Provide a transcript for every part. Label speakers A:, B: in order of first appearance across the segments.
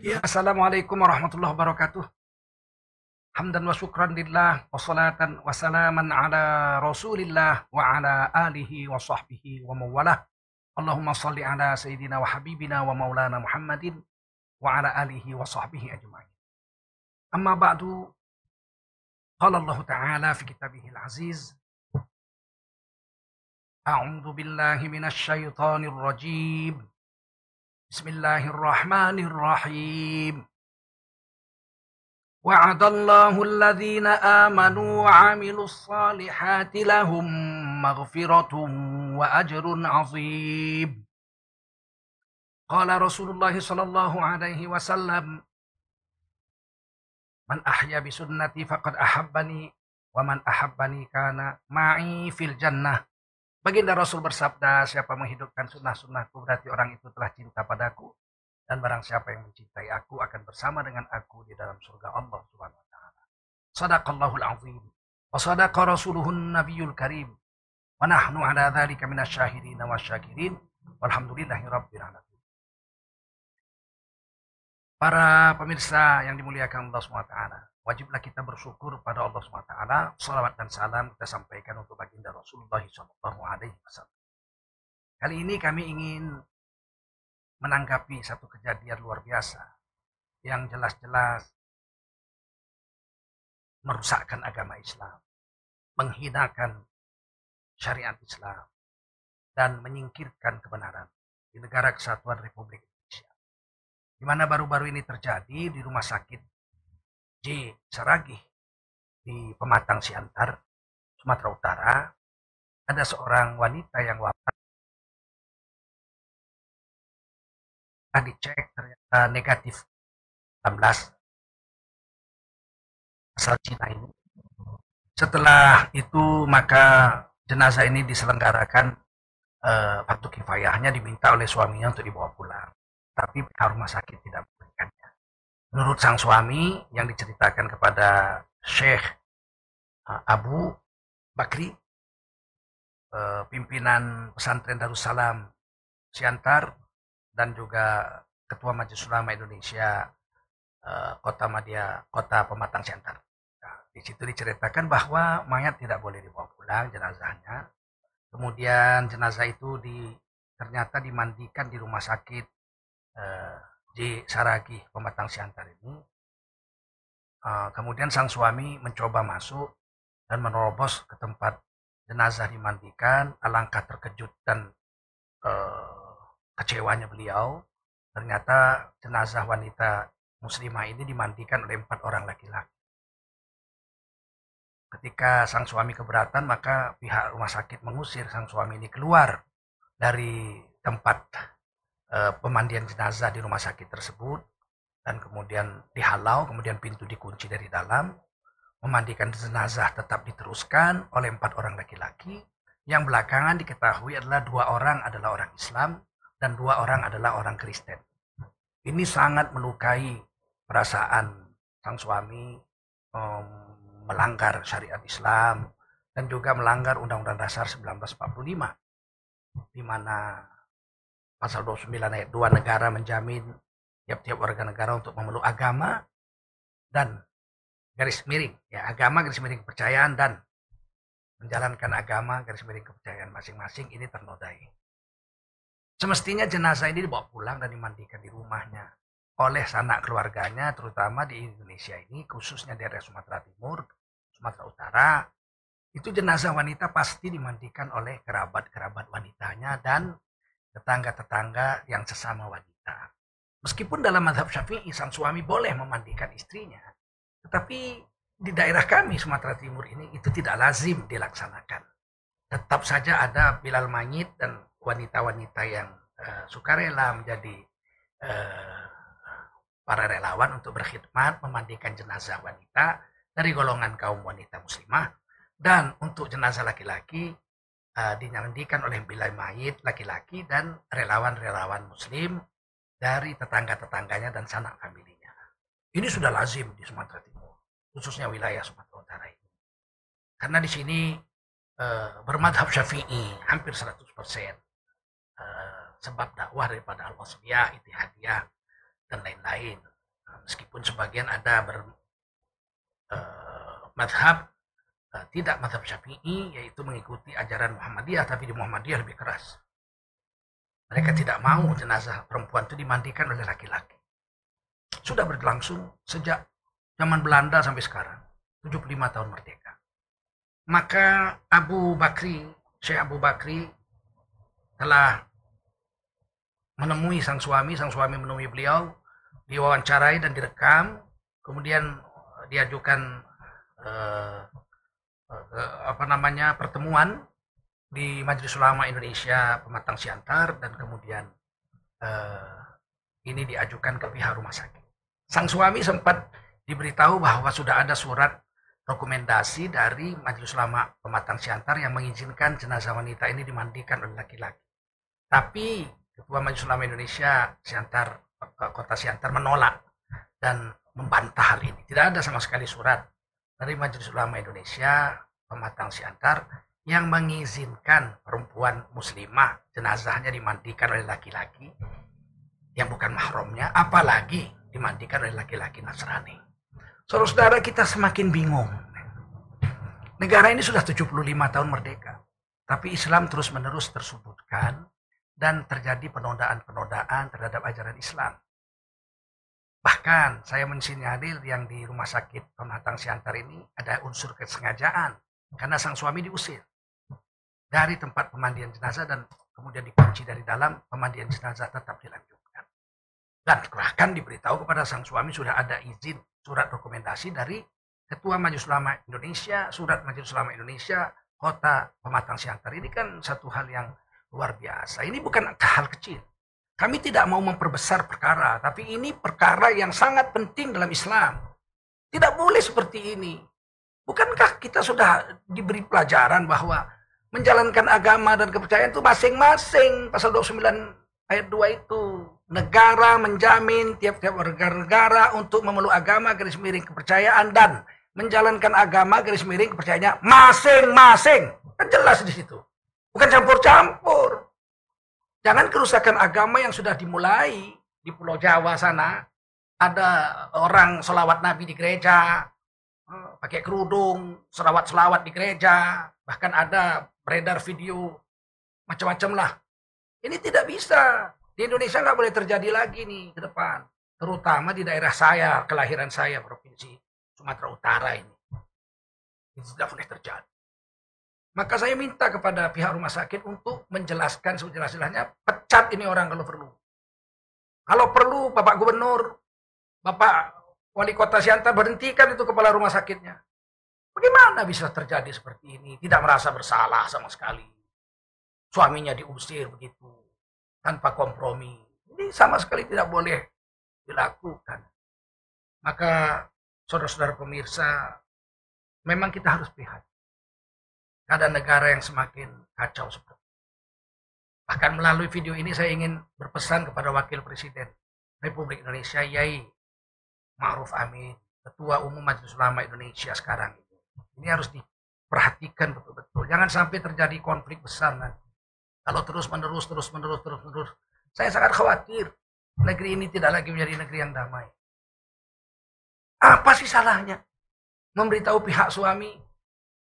A: Ya, Assalamualaikum warahmatullahi wabarakatuh. Hamdan wa syukran lillah wa salatan wa salaman ala rasulillah wa ala alihi wa sahbihi wa mawalah. Allahumma salli ala sayyidina wa habibina wa maulana Muhammadin wa ala alihi wa sahbihi ajma'in. Amma ba'du, qala Allah Ta'ala fi kitabihil aziz, A'udhu billahi minasy syaithanir rajim. بسم الله الرحمن الرحيم. وعد الله الذين آمنوا وعملوا الصالحات لهم مغفرة وأجر عظيم. قال رسول الله صلى الله عليه وسلم من أحيا بسنتي فقد أحبني ومن أحبني كان معي في الجنة. Baginda Rasul bersabda, siapa menghidupkan sunnah-sunnahku berarti orang itu telah cinta padaku. Dan barang siapa yang mencintai aku akan bersama dengan aku di dalam surga Allah Subhanahu wa taala. Sadaqallahul azim. Wa sadaqa rasuluhun nabiyul karim. Wa nahnu ala dzalika minasyahidin wa syakirin. Walhamdulillahi rabbil alamin. Para pemirsa yang dimuliakan Allah Subhanahu wa taala wajiblah kita bersyukur pada Allah SWT. Salawat dan salam kita sampaikan untuk baginda Rasulullah SAW. Kali ini kami ingin menanggapi satu kejadian luar biasa yang jelas-jelas merusakkan agama Islam, menghinakan syariat Islam, dan menyingkirkan kebenaran di negara kesatuan Republik Indonesia. Di mana baru-baru ini terjadi di rumah sakit J. Saragih di Pematang Siantar, Sumatera Utara, ada seorang wanita yang wafat. Setelah dicek ternyata negatif 16 asal Cina ini. Setelah itu maka jenazah ini diselenggarakan eh, kifayahnya diminta oleh suaminya untuk dibawa pulang. Tapi rumah sakit tidak. Menurut sang suami yang diceritakan kepada Syekh uh, Abu Bakri, uh, pimpinan pesantren Darussalam Siantar, dan juga Ketua Majelis Ulama Indonesia uh, Kota Madia, Kota Pematang Siantar. Nah, di situ diceritakan bahwa mayat tidak boleh dibawa pulang jenazahnya. Kemudian jenazah itu di, ternyata dimandikan di rumah sakit di Saragi, Pematang Siantar ini. Uh, kemudian sang suami mencoba masuk dan menerobos ke tempat jenazah dimandikan. Alangkah terkejut dan uh, kecewanya beliau. Ternyata jenazah wanita muslimah ini dimandikan oleh empat orang laki-laki. Ketika sang suami keberatan, maka pihak rumah sakit mengusir sang suami ini keluar dari tempat Eh, pemandian jenazah di rumah sakit tersebut dan kemudian dihalau, kemudian pintu dikunci dari dalam. Memandikan jenazah tetap diteruskan oleh empat orang laki-laki yang belakangan diketahui adalah dua orang adalah orang Islam dan dua orang adalah orang Kristen. Ini sangat melukai perasaan sang suami um, melanggar syariat Islam dan juga melanggar Undang-Undang Dasar 1945 di mana pasal 29 ayat 2 negara menjamin tiap-tiap warga negara untuk memeluk agama dan garis miring ya agama garis miring kepercayaan dan menjalankan agama garis miring kepercayaan masing-masing ini ternodai. Semestinya jenazah ini dibawa pulang dan dimandikan di rumahnya oleh sanak keluarganya terutama di Indonesia ini khususnya di area Sumatera Timur, Sumatera Utara itu jenazah wanita pasti dimandikan oleh kerabat-kerabat wanitanya dan tetangga-tetangga yang sesama wanita. Meskipun dalam madhab syafi'i sang suami boleh memandikan istrinya, tetapi di daerah kami Sumatera Timur ini itu tidak lazim dilaksanakan. Tetap saja ada bilal manyit dan wanita-wanita yang uh, sukarela menjadi uh, para relawan untuk berkhidmat memandikan jenazah wanita dari golongan kaum wanita muslimah dan untuk jenazah laki-laki uh, dinyandikan oleh bilai mayit laki-laki dan relawan-relawan muslim dari tetangga-tetangganya dan sanak familinya. Ini sudah lazim di Sumatera Timur, khususnya wilayah Sumatera Utara ini. Karena di sini uh, bermadhab syafi'i hampir 100%. Uh, sebab dakwah daripada al-wasbiyah, itihadiyah, dan lain-lain. meskipun sebagian ada ber uh, madhab uh, tidak madhab syafi'i yaitu mengikuti ajaran Muhammadiyah tapi di Muhammadiyah lebih keras. Mereka tidak mau jenazah perempuan itu dimandikan oleh laki-laki. Sudah berlangsung sejak zaman Belanda sampai sekarang 75 tahun merdeka. Maka Abu Bakri Syekh Abu Bakri telah menemui sang suami, sang suami menemui beliau, diwawancarai dan direkam, kemudian diajukan eh, eh, apa namanya pertemuan di Majelis Ulama Indonesia Pematang Siantar dan kemudian eh, ini diajukan ke pihak rumah sakit. Sang suami sempat diberitahu bahwa sudah ada surat rekomendasi dari Majelis Ulama Pematang Siantar yang mengizinkan jenazah wanita ini dimandikan oleh laki-laki. Tapi Ketua Majelis Ulama Indonesia Siantar Kota Siantar menolak dan membantah hal ini. Tidak ada sama sekali surat dari Majelis Ulama Indonesia Pematang Siantar yang mengizinkan perempuan muslimah jenazahnya dimandikan oleh laki-laki yang bukan mahramnya, apalagi dimandikan oleh laki-laki Nasrani. Saudara-saudara kita semakin bingung. Negara ini sudah 75 tahun merdeka. Tapi Islam terus-menerus tersudutkan dan terjadi penodaan-penodaan terhadap ajaran Islam. Bahkan saya mensinyalir yang di rumah sakit Pematang Siantar ini ada unsur kesengajaan karena sang suami diusir dari tempat pemandian jenazah dan kemudian dikunci dari dalam pemandian jenazah tetap dilanjutkan. Dan bahkan diberitahu kepada sang suami sudah ada izin surat rekomendasi dari Ketua Majelis Ulama Indonesia, surat Majelis Ulama Indonesia, Kota Pematang Siantar. Ini kan satu hal yang Luar biasa. Ini bukan hal kecil. Kami tidak mau memperbesar perkara, tapi ini perkara yang sangat penting dalam Islam. Tidak boleh seperti ini. Bukankah kita sudah diberi pelajaran bahwa menjalankan agama dan kepercayaan itu masing-masing. Pasal 29 ayat 2 itu. Negara menjamin tiap-tiap negara-negara untuk memeluk agama garis miring kepercayaan dan menjalankan agama garis miring kepercayaannya masing-masing. Kan jelas di situ. Bukan campur-campur. Jangan kerusakan agama yang sudah dimulai di Pulau Jawa sana. Ada orang selawat Nabi di gereja, eh, pakai kerudung, selawat-selawat di gereja. Bahkan ada beredar video macam-macam lah. Ini tidak bisa. Di Indonesia nggak boleh terjadi lagi nih ke depan. Terutama di daerah saya, kelahiran saya, Provinsi Sumatera Utara ini. Ini tidak boleh terjadi. Maka saya minta kepada pihak rumah sakit untuk menjelaskan sejelas-jelasnya, pecat ini orang kalau perlu. Kalau perlu Bapak Gubernur, Bapak Wali Kota Siantar berhentikan itu kepala rumah sakitnya. Bagaimana bisa terjadi seperti ini? Tidak merasa bersalah sama sekali. Suaminya diusir begitu, tanpa kompromi. Ini sama sekali tidak boleh dilakukan. Maka saudara-saudara pemirsa, memang kita harus prihatin ada negara yang semakin kacau seperti Bahkan melalui video ini saya ingin berpesan kepada Wakil Presiden Republik Indonesia Yai Ma'ruf Amin, Ketua Umum Majelis Ulama Indonesia sekarang ini. Ini harus diperhatikan betul-betul. Jangan sampai terjadi konflik besar nanti. Kalau terus menerus, terus menerus, terus menerus. Saya sangat khawatir negeri ini tidak lagi menjadi negeri yang damai. Apa sih salahnya? Memberitahu pihak suami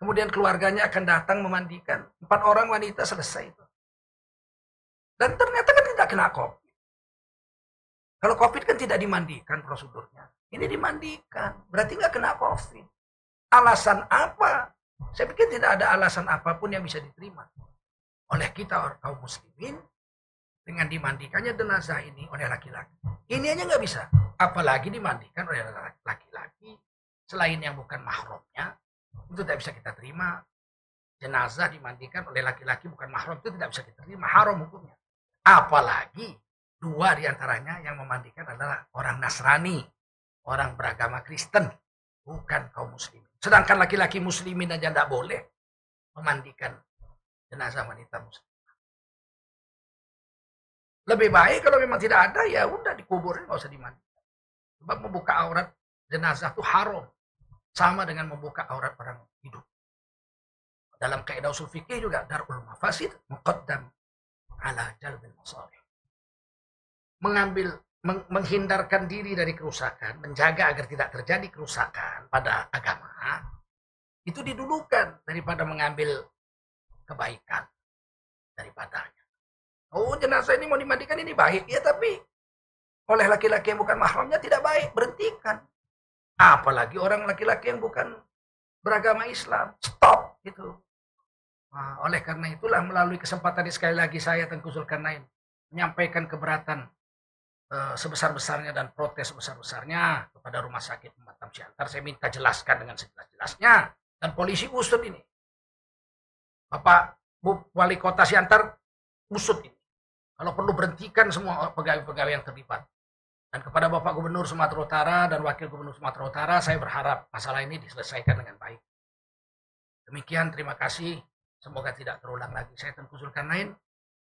A: Kemudian keluarganya akan datang memandikan. Empat orang wanita selesai itu. Dan ternyata kan tidak kena COVID. Kalau COVID kan tidak dimandikan prosedurnya. Ini dimandikan. Berarti nggak kena COVID. Alasan apa? Saya pikir tidak ada alasan apa pun yang bisa diterima. Oleh kita orang kaum muslimin. Dengan dimandikannya jenazah ini oleh laki-laki. Ini aja nggak bisa. Apalagi dimandikan oleh laki-laki. Selain yang bukan mahramnya itu tidak bisa kita terima. Jenazah dimandikan oleh laki-laki bukan mahram itu tidak bisa kita terima. Haram hukumnya. Apalagi dua di antaranya yang memandikan adalah orang Nasrani. Orang beragama Kristen. Bukan kaum muslimin. Sedangkan laki-laki muslimin aja tidak boleh memandikan jenazah wanita muslim. Lebih baik kalau memang tidak ada ya udah dikuburin nggak usah dimandikan. Sebab membuka aurat jenazah itu haram. Sama dengan membuka aurat orang hidup. Dalam kaidah usul fikih juga darul mafasid muqaddam ala jalbil masalih. Mengambil menghindarkan diri dari kerusakan, menjaga agar tidak terjadi kerusakan pada agama, itu didulukan daripada mengambil kebaikan daripadanya. Oh jenazah ini mau dimandikan ini baik ya tapi oleh laki-laki yang bukan mahramnya tidak baik berhentikan. Apalagi orang laki-laki yang bukan beragama Islam stop gitu. Nah, oleh karena itulah melalui kesempatan ini sekali lagi saya Tengku Zulkarnain menyampaikan keberatan uh, sebesar-besarnya dan protes sebesar-besarnya kepada Rumah Sakit Matam Siantar. Saya minta jelaskan dengan sejelas-jelasnya dan polisi usut ini. Bapak Bu Wali Kota Siantar usut ini. Kalau perlu berhentikan semua pegawai-pegawai yang terlibat. Dan kepada Bapak Gubernur Sumatera Utara dan Wakil Gubernur Sumatera Utara, saya berharap masalah ini diselesaikan dengan baik. Demikian, terima kasih. Semoga tidak terulang lagi. Saya Tengku Zulkarnain,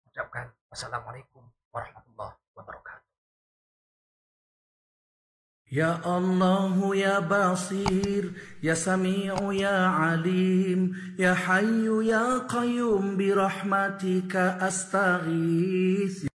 A: ucapkan assalamualaikum warahmatullahi wabarakatuh.
B: Ya Allah ya Basir Ya Sami'u ya Alim Ya Hayu ya Qayyum Birahmatika astaghith